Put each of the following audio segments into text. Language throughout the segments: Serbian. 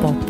pop.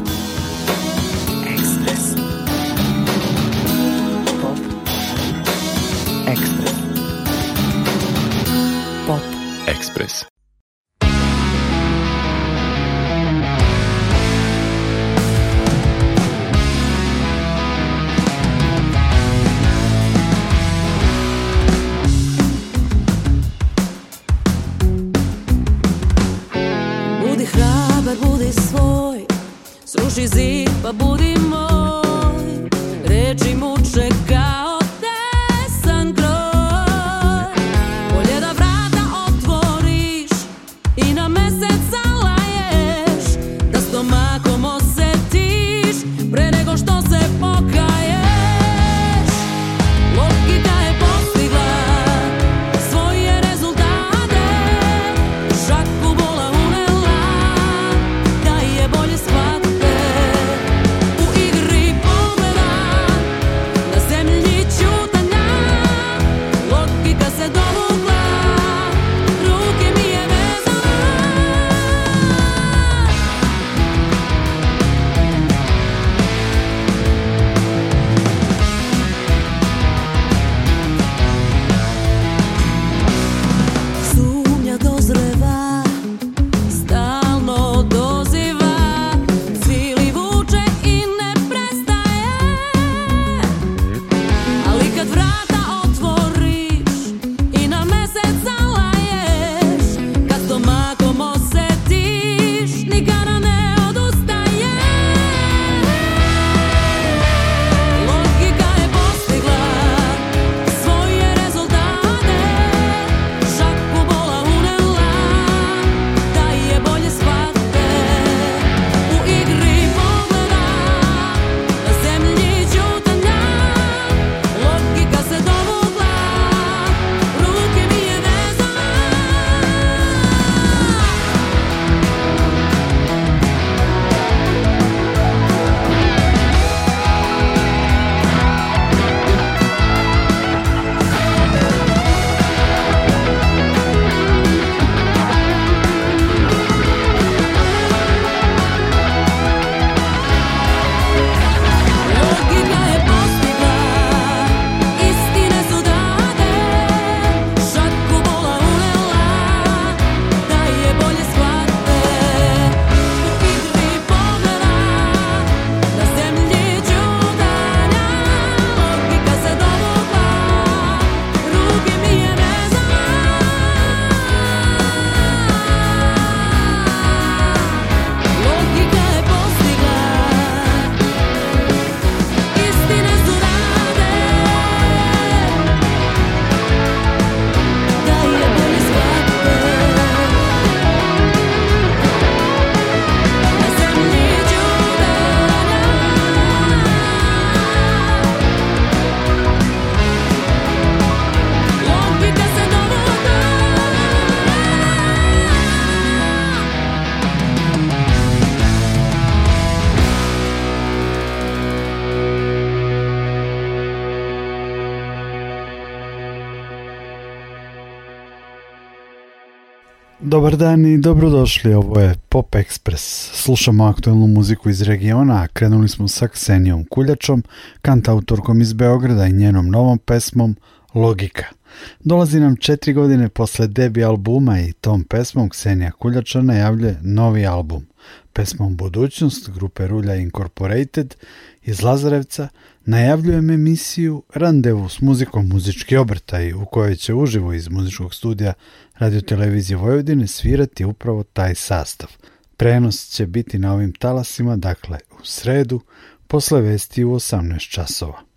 Dobar dan i dobrodošli, ovo je Pop Express. Slušamo aktuelnu muziku iz regiona, a krenuli smo sa Ksenijom Kuljačom, kantautorkom iz Beograda i njenom novom pesmom Logika. Dolazi nam četiri godine posle debi albuma i tom pesmom Ksenija Kuljača najavlje novi album. Pesmom Budućnost grupe Rulja Incorporated iz Lazarevca najavljujem emisiju Randevu s muzikom muzički obrtaj u kojoj će uživo iz muzičkog studija Radio Televizije Vojvodine svirati upravo taj sastav. Prenos će biti na ovim talasima, dakle u sredu, posle vesti u 18 časova.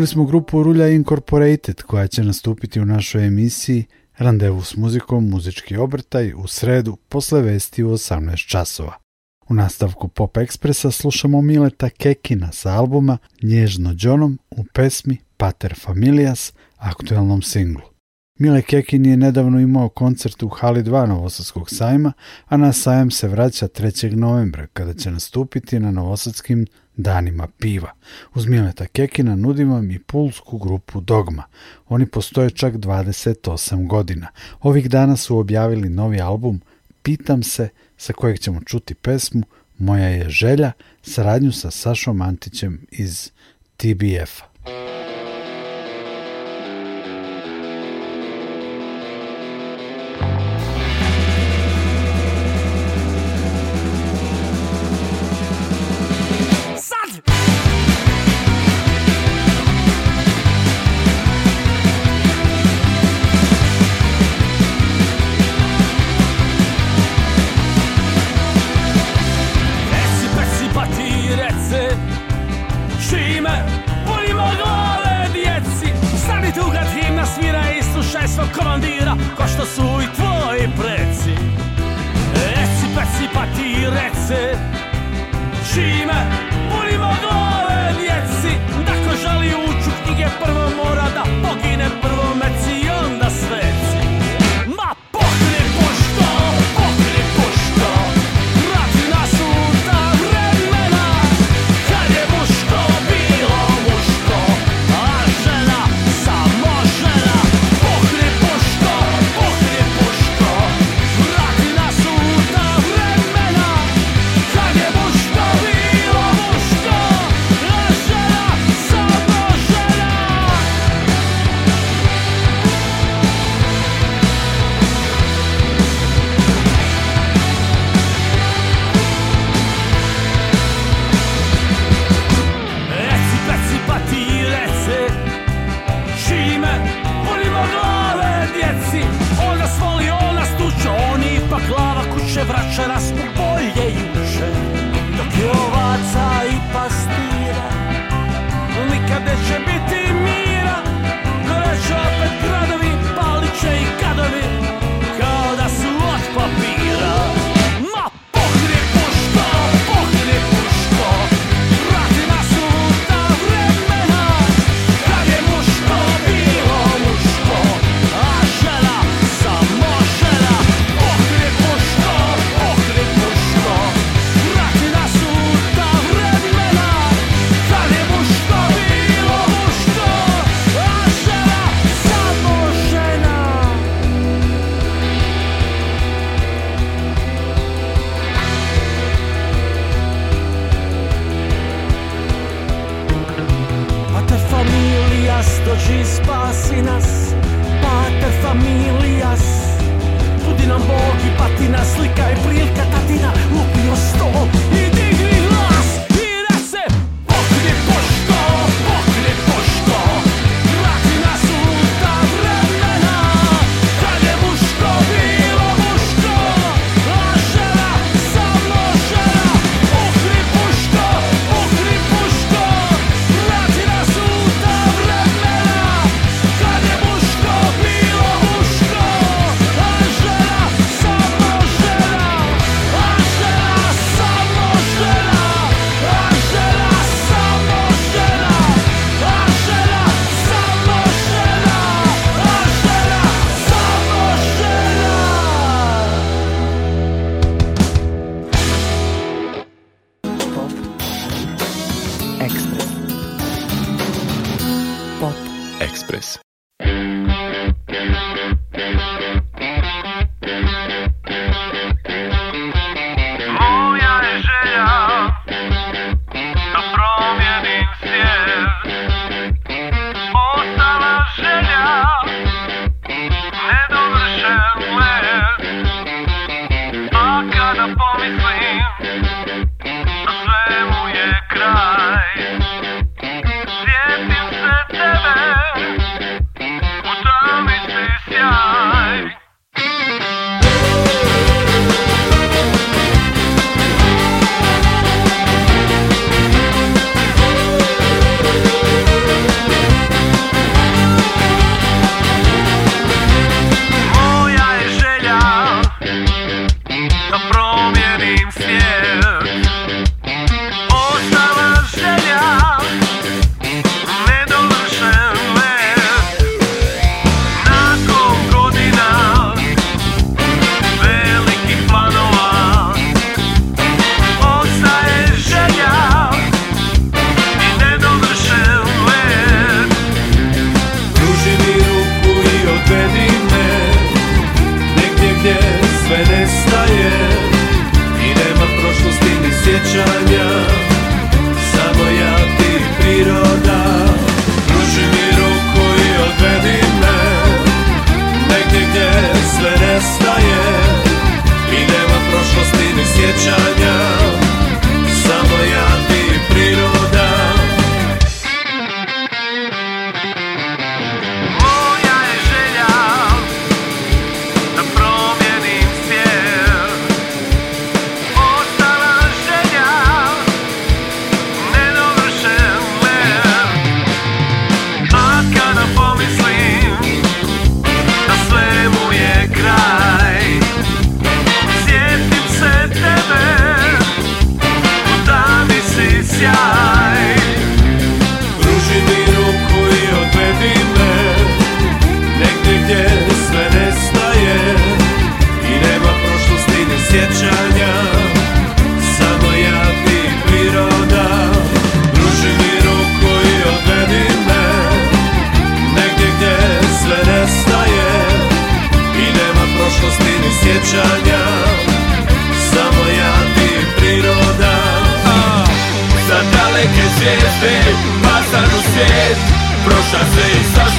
Slušali smo grupu Rulja Incorporated koja će nastupiti u našoj emisiji Randevu s muzikom, muzički obrtaj u sredu posle vesti u 18 časova. U nastavku Pop Ekspresa slušamo Mileta Kekina sa albuma Nježno Đonom u pesmi Pater Familias, aktuelnom singlu. Mile Kekin je nedavno imao koncert u Hali 2 Novosadskog sajma, a na sajam se vraća 3. novembra kada će nastupiti na Novosadskim danima piva. Uz Mileta Kekina nudim vam i pulsku grupu Dogma. Oni postoje čak 28 godina. Ovih dana su objavili novi album Pitam se, sa kojeg ćemo čuti pesmu Moja je želja, saradnju sa Sašom Antićem iz TBF-a.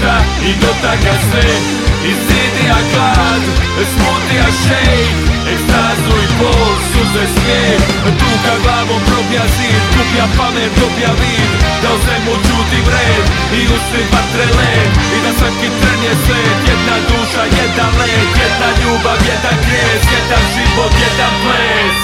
sreća i dotakla sve I zidija glad, smutija šejk Ekstazu i bol, suze smijeh Tuka glavom probija zid, kuplja pamet, dobija vid Da u svemu čutim red i ustim vatre led I da svaki tren je svet, jedna duša, jedan led Jedna ljubav, jedan kres, jedan život, jedan ples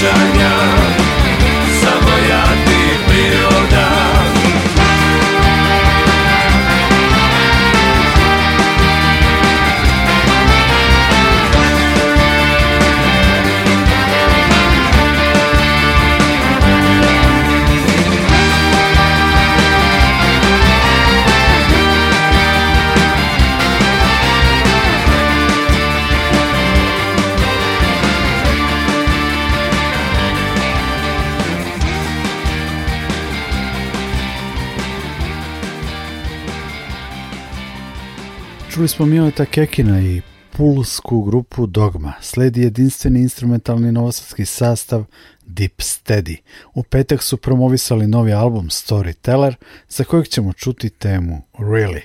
sunshine Čuli smo Mileta Kekina i pulsku grupu Dogma. Sledi jedinstveni instrumentalni novosadski sastav Deep Steady. U petak su promovisali novi album Storyteller, za kojeg ćemo čuti temu Really.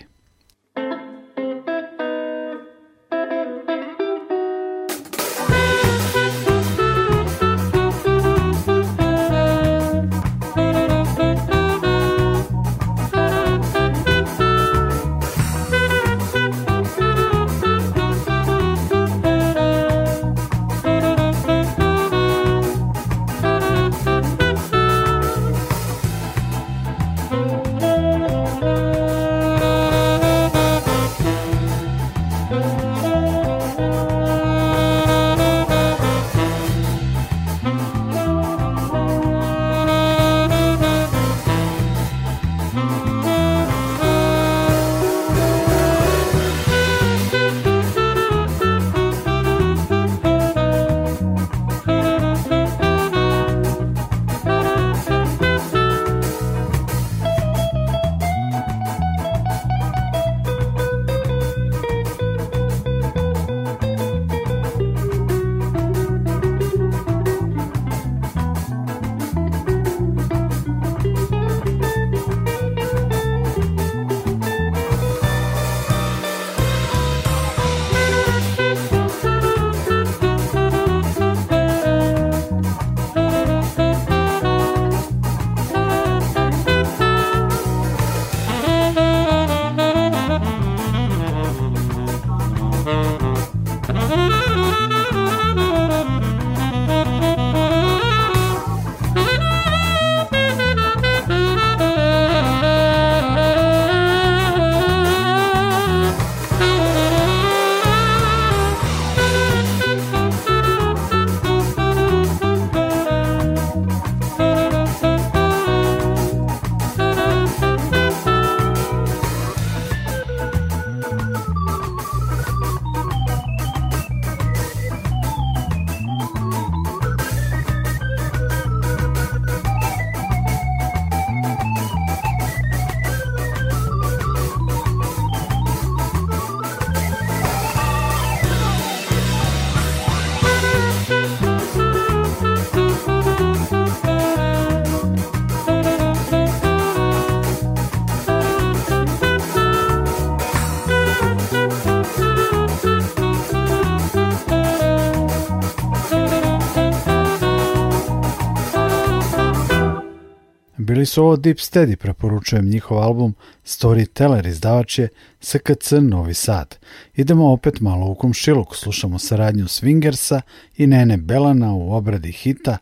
su ovo Deep Steady, preporučujem njihov album Storyteller, izdavač je SKC Novi Sad. Idemo opet malo u komšiluk, slušamo saradnju Swingersa i Nene Belana u obradi hita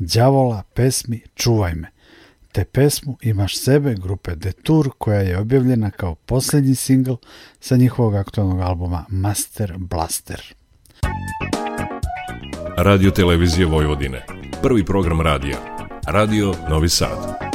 Đavola, pesmi Čuvaj me. Te pesmu Imaš sebe grupe Detour koja je objavljena kao posljednji singl sa njihovog aktualnog albuma Master Blaster. Radio Televizije Vojvodine. Prvi program radija. Radio Novi Sad.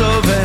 of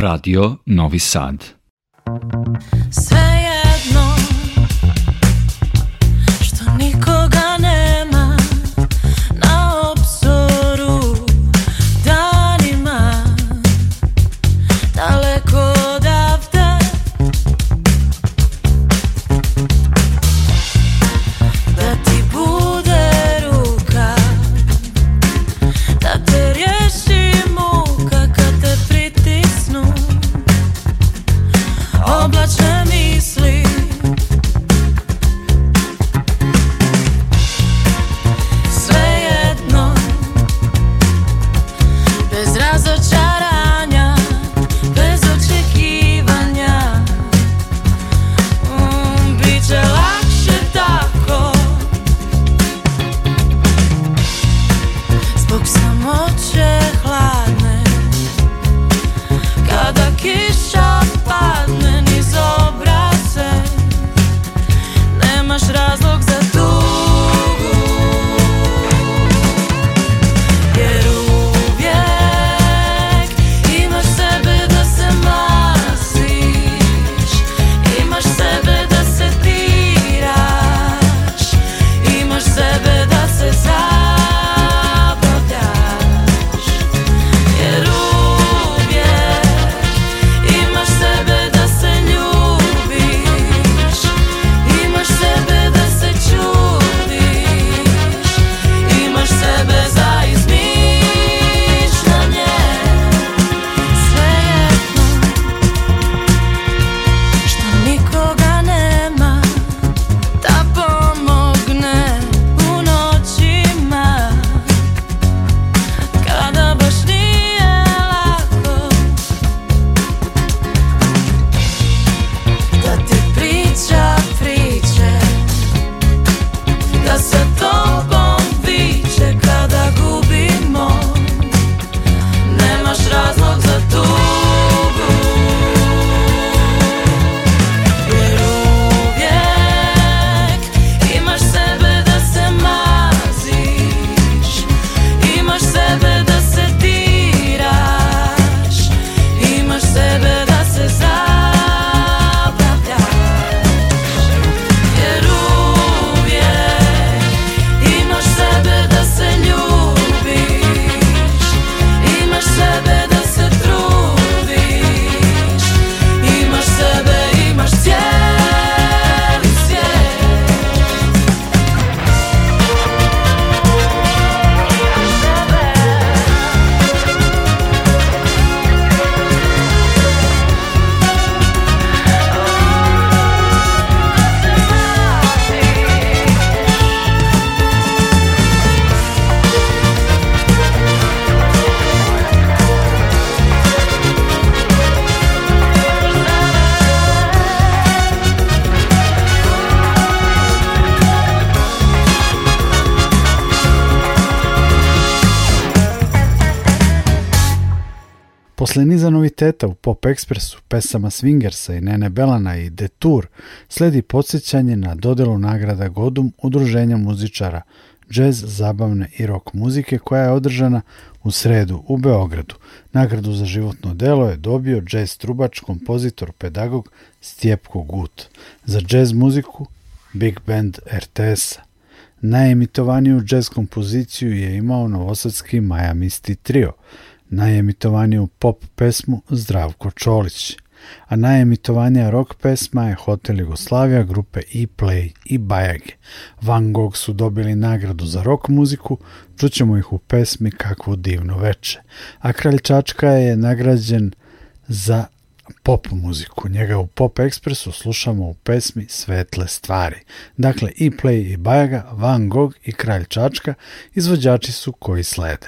Radio Novi Sad. Posle niza noviteta u Pop Expressu, pesama Swingersa i Nene Belana i Detour, sledi podsjećanje na dodelu nagrada Godum udruženja muzičara džez, zabavne i rock muzike koja je održana u sredu u Beogradu. Nagradu za životno delo je dobio džez trubač, kompozitor, pedagog Stjepko Gut. Za džez muziku Big Band RTS-a. Najemitovaniju džez kompoziciju je imao novosadski Majamisti trio – Najemitovaniju pop pesmu Zdravko Čolić, a najemitovanija rock pesma je Hotel Jugoslavia grupe E-Play i Bajage. Van Gogh su dobili nagradu za rock muziku, čućemo ih u pesmi Kakvo divno veče. A Kralj Čačka je nagrađen za pop muziku. Njega u Pop Expressu slušamo u pesmi Svetle stvari. Dakle, i e Play i Bajaga, Van Gogh i Kralj Čačka izvođači su koji slede.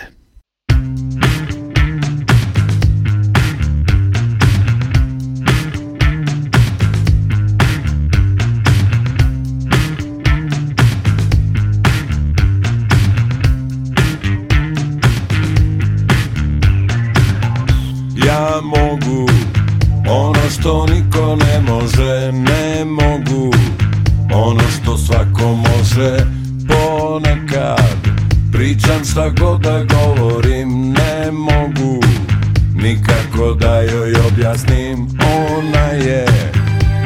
ja mogu Ono što niko ne može, ne mogu Ono što svako može, ponekad Pričam šta god da govorim, ne mogu Nikako da joj objasnim, ona je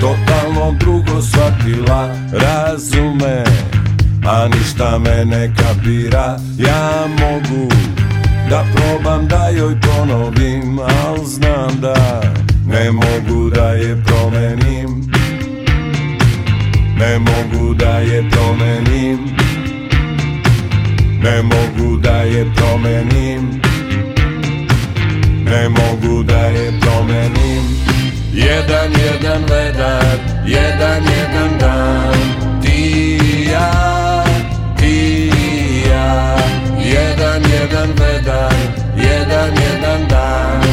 Totalno drugo shvatila, razume A ništa me ne kapira, ja mogu Da probam da joj ponovim Al znam da ne mogu da je promenim Ne mogu da je promenim Ne mogu da je promenim Ne mogu da je promenim Jedan, jedan vedar Jedan, jedan dan Ti i ja Ti i ja Jedan, jedan, vedan Jedan, jedan dan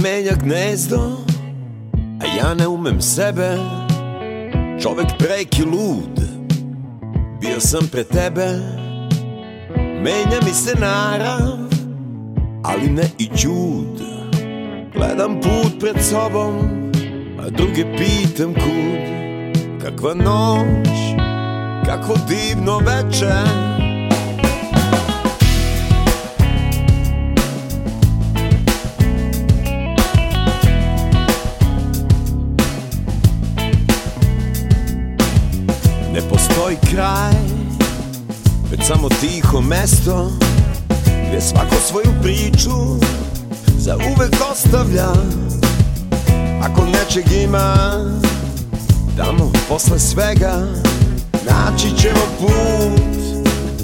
menja gnezdo A ja ne umem sebe Čovek preki lud Bio sam pre tebe Menja mi se narav Ali ne i čud Gledam put pred sobom A druge pitam kud Kakva noć Kakvo divno večer postoji kraj Već samo tiho mesto Gde svako svoju priču Za uvek ostavlja Ako nečeg ima Tamo posle svega Naći ćemo put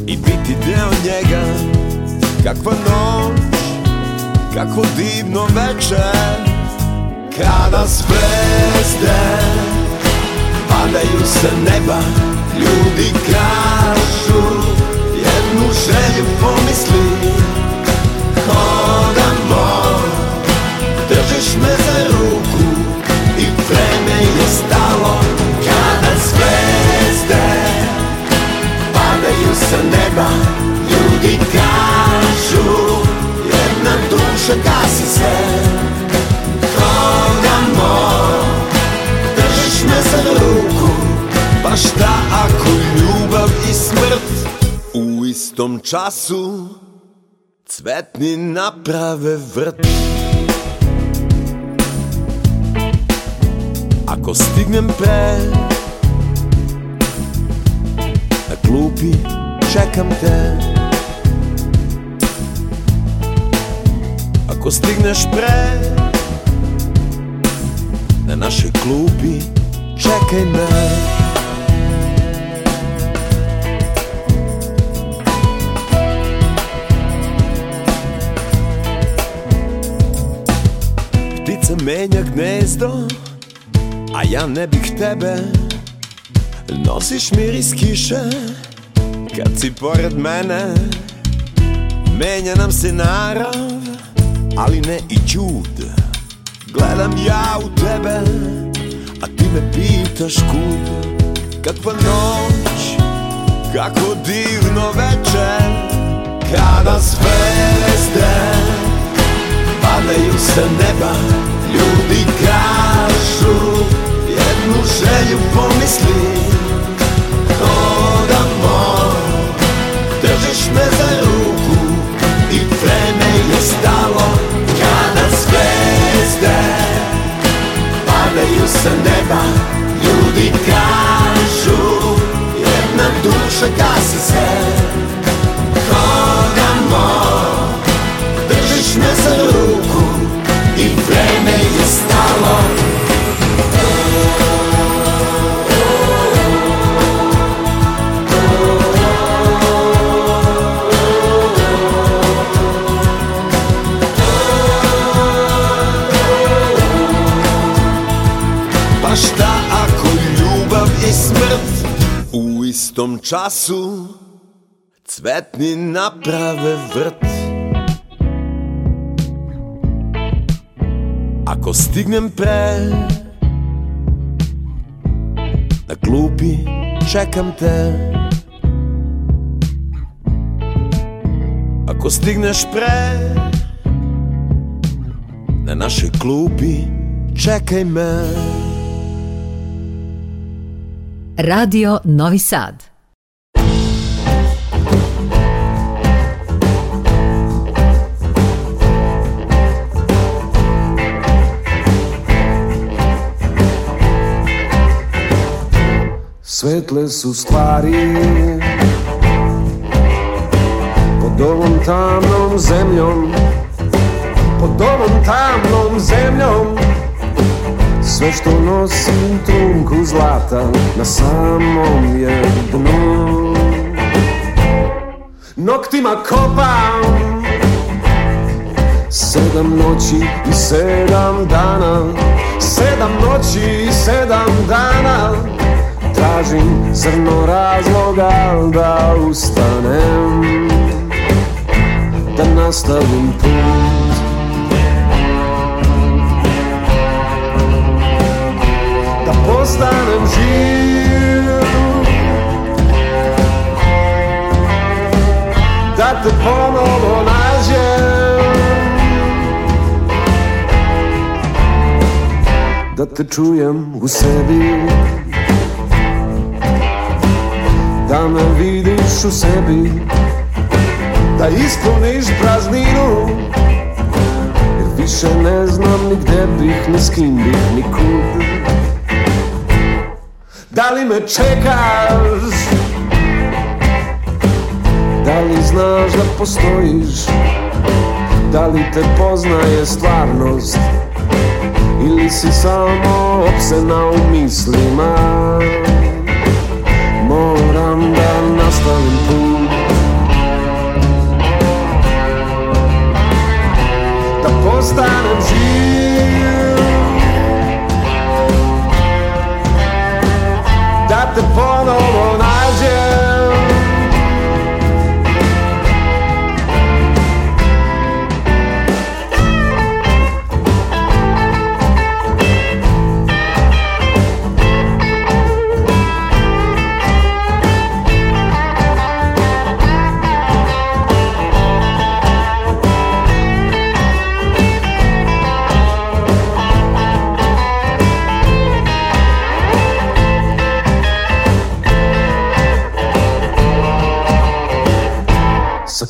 I biti deo njega Kakva noć Kako divno večer Kada zvezde Padaju sa neba Ljudi kažu jednu želju pomisli Hodamo, držiš me času cvetni naprave vrt Ako stignem pre Na klupi čekam te Ako stigneš pre Na našoj klupi čekaj me Ptica menja gnezdo, a ja ne bih tebe Nosiš miris kiše, kad si pored mene Menja nam se narav, ali ne i čud Gledam ja u tebe, a ti me pitaš kud Kakva noć, kako divno večer Kada zvezde padaju sa neba Ljudi kažu jednu želju pomisli Hodamo, držiš me za ruku I vreme je stalo kada zvezde Padaju sa neba Ljudi kažu jedna duša gasi se istom času cvetni naprave vrt. Ako stignem pre, na klupi čekam te. Ako stigneš pre, na naše klupi čekaj me. Radio Novi Sad. Svetle su stvari Pod ovom tamnom zemljom Pod ovom tamnom zemljom Sve što nosim trunku zlata na samom je dnu Noktima kopam Sedam noći i sedam dana Sedam noći i sedam dana Tražim zrno razloga da ustanem Da nastavim put postanem živ Da te ponovo nađem Da te čujem u sebi Da me vidiš u sebi Da ispuniš prazninu više ne znam ni gde bih, ni s kim bih, ni kud Da li me čekaš? Da li znaš da postojiš? Da li te poznaje stvarnost? Ili si samo opsena u mislima? Moram da nastavim put Da postanem živ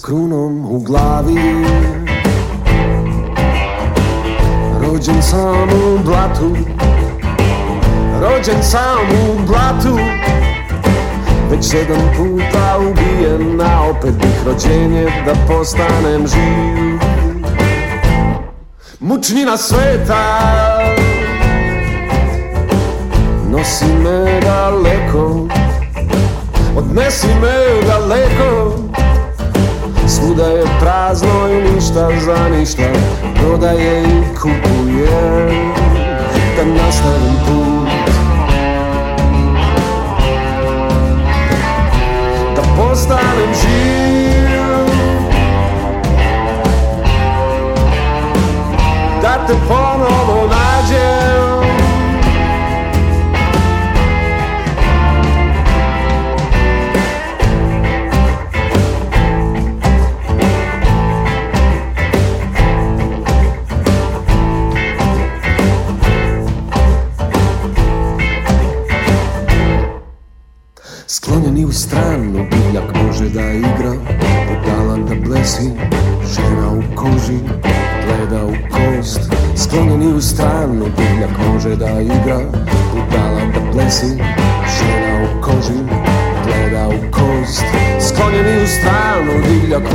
krunom u glavi Rođen sam u blatu Rođen sam u blatu Već sedam puta ubijen A opet bih rođenje da postanem živ Mučnina sveta Nosi me daleko Odnesi me daleko Svuda je prazno i ništa za ništa Prodaje i kupuje Da nastavim put Da postanem živ Da te ponovim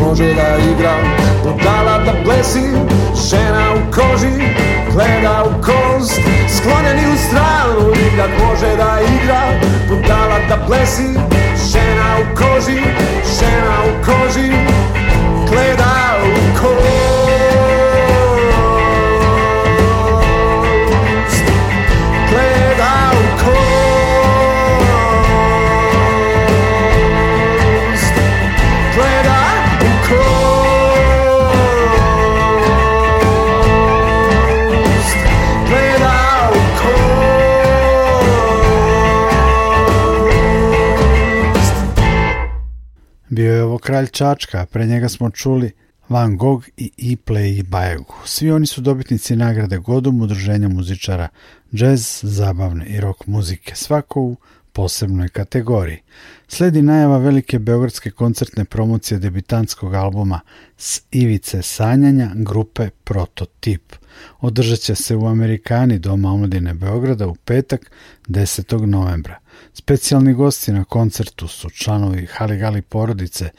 može da igra Podala da blesi, žena u koži Gleda u kost, sklonjeni u stranu Nikad može da igra Budala da blesi, žena u koži Žena u koži bio je ovo kralj Čačka, pre njega smo čuli Van Gogh i Iple i Bajegu. Svi oni su dobitnici nagrade godom udruženja muzičara, džez, zabavne i rock muzike, svako u posebnoj kategoriji. Sledi najava velike beogradske koncertne promocije debitanskog albuma S ivice sanjanja grupe Prototip. Održat će se u Amerikani Doma omladine Beograda u petak 10. novembra. Specijalni gosti na koncertu su članovi Haligali porodice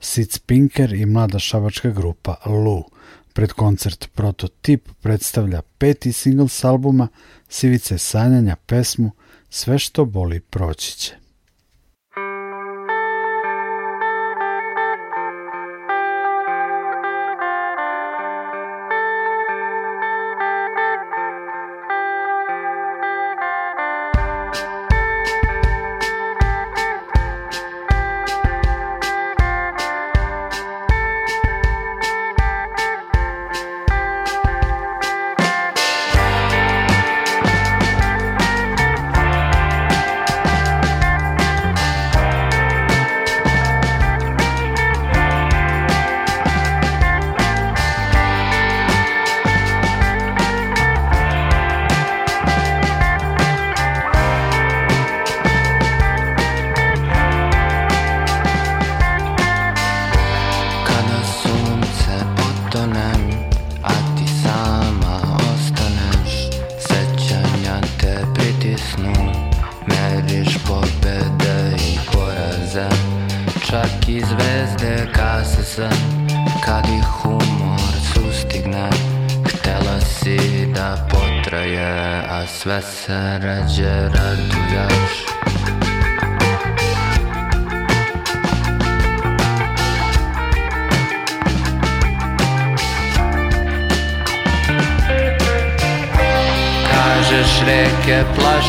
Sid Pinker i mlada šabačka grupa Lu. Pred koncert Prototip predstavlja peti singl s albuma Sivice sanjanja pesmu Sve što boli proći će.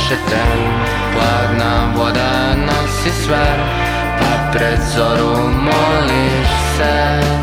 šetem Hladna voda nosi sve Pa pred zoru moliš se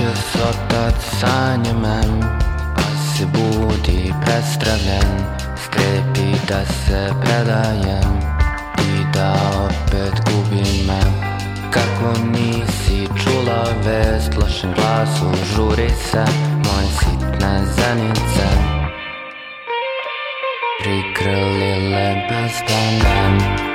just otad sanje men Pa se budi prestravljen Strepi da se predajem I da opet gubim me Kako nisi čula vest Lošim glasu žuri se Moje sitne zanice Prikrlile bez da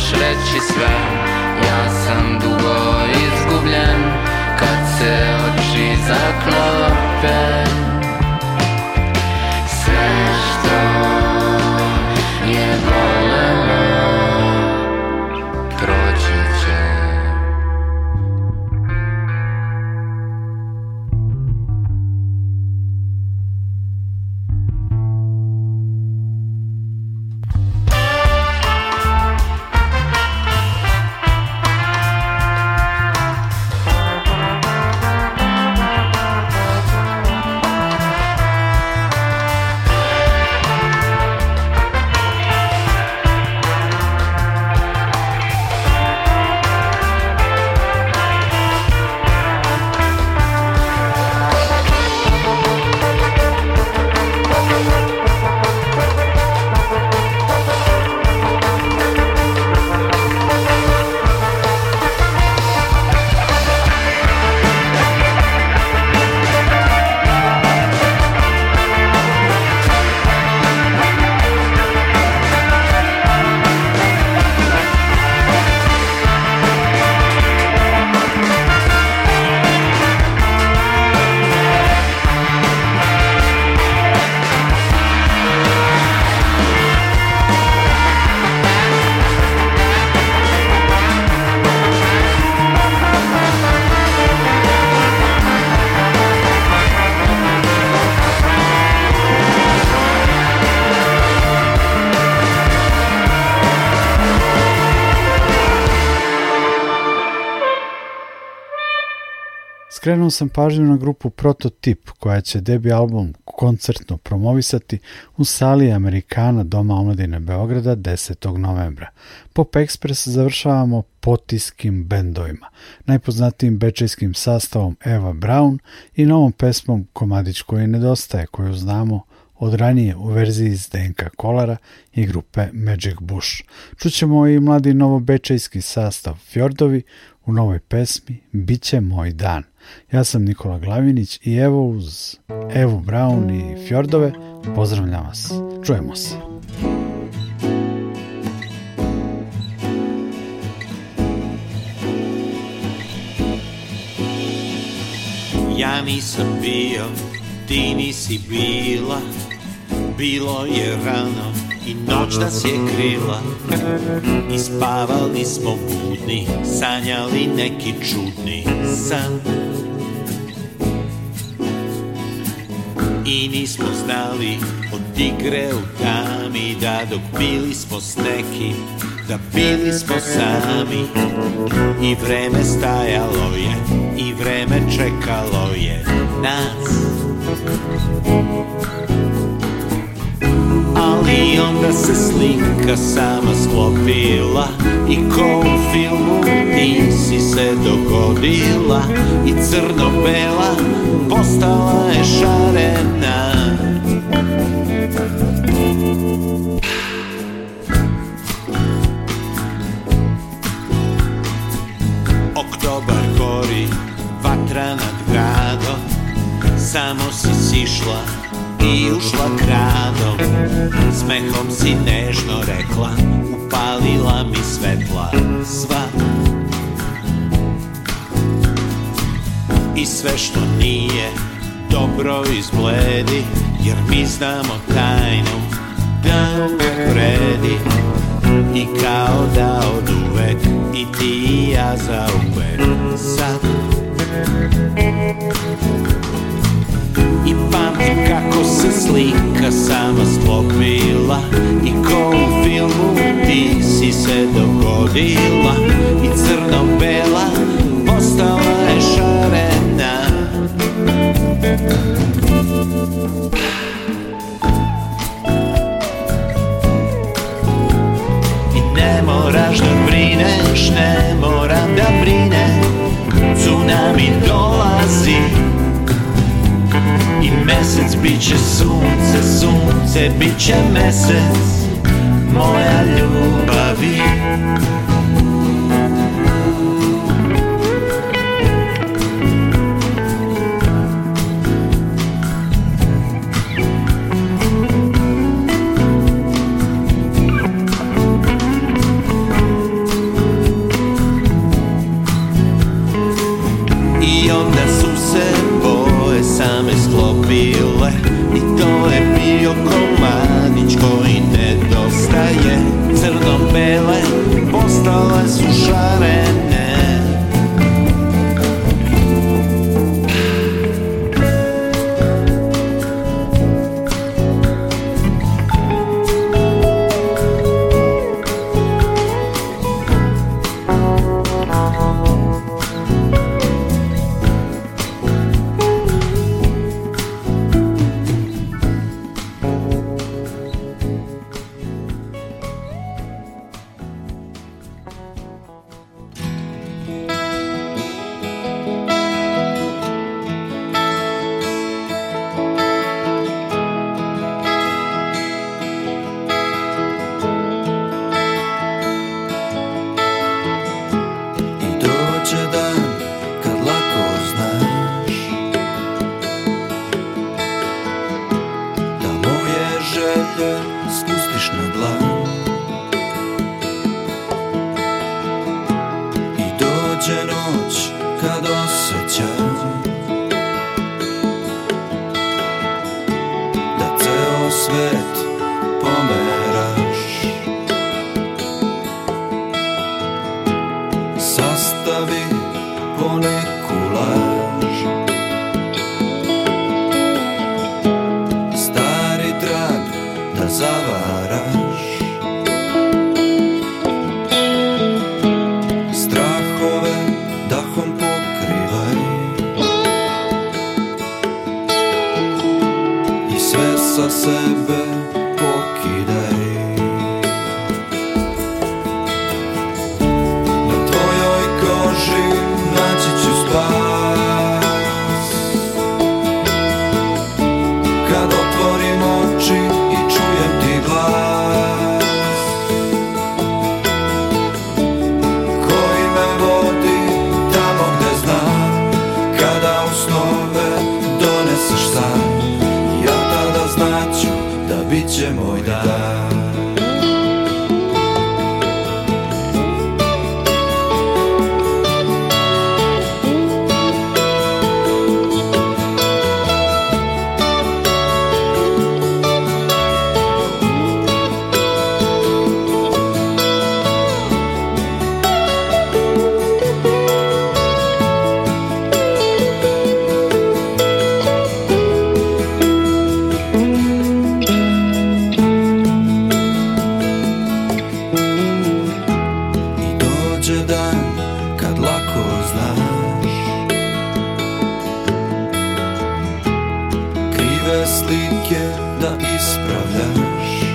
možeš reći sve Ja sam dugo izgubljen Kad se oči zaklope skrenuo sam pažnju na grupu Prototip koja će debi album koncertno promovisati u sali Amerikana Doma omladine Beograda 10. novembra. Pop Express završavamo potiskim bendovima, najpoznatijim bečejskim sastavom Eva Brown i novom pesmom Komadić koji nedostaje koju znamo od ranije u verziji iz DNK Kolara i grupe Magic Bush. Čućemo i mladi novobečejski sastav Fjordovi u novoj pesmi Biće moj dan. Ja sam Nikola Glavinić i evo uz Evu Brown i Fjordove pozdravljam vas. Čujemo se. Ja nisam bio, ti nisi bila Bilo je rano i noć nas je krila I spavali smo budni, sanjali neki čudni san mi nismo znali od igre u tami Da dok bili smo s nekim, da bili smo sami I vreme stajalo je, i vreme čekalo je nas ali onda se slika sama sklopila I ko u filmu ti se dogodila I crno-bela postala je šarena Oktobar gori, vatra nad gradom Samo si sišla i ušla kranom Smehom si nežno rekla, upalila mi svetla sva I sve što nije dobro izbledi Jer mi znamo tajnu da uvek I kao da od uvek i ti i ja za uvek sad I pamtim kako se slika sama sklopila I ko u filmu ti si se dogodila I crno-bela postala je šarena I ne moraš da brineš, ne moram da brinem Tsunami mesec, bit će sunce, sunce, bit će mesec, moja ljubavi. ty, kiedy i sprawdzasz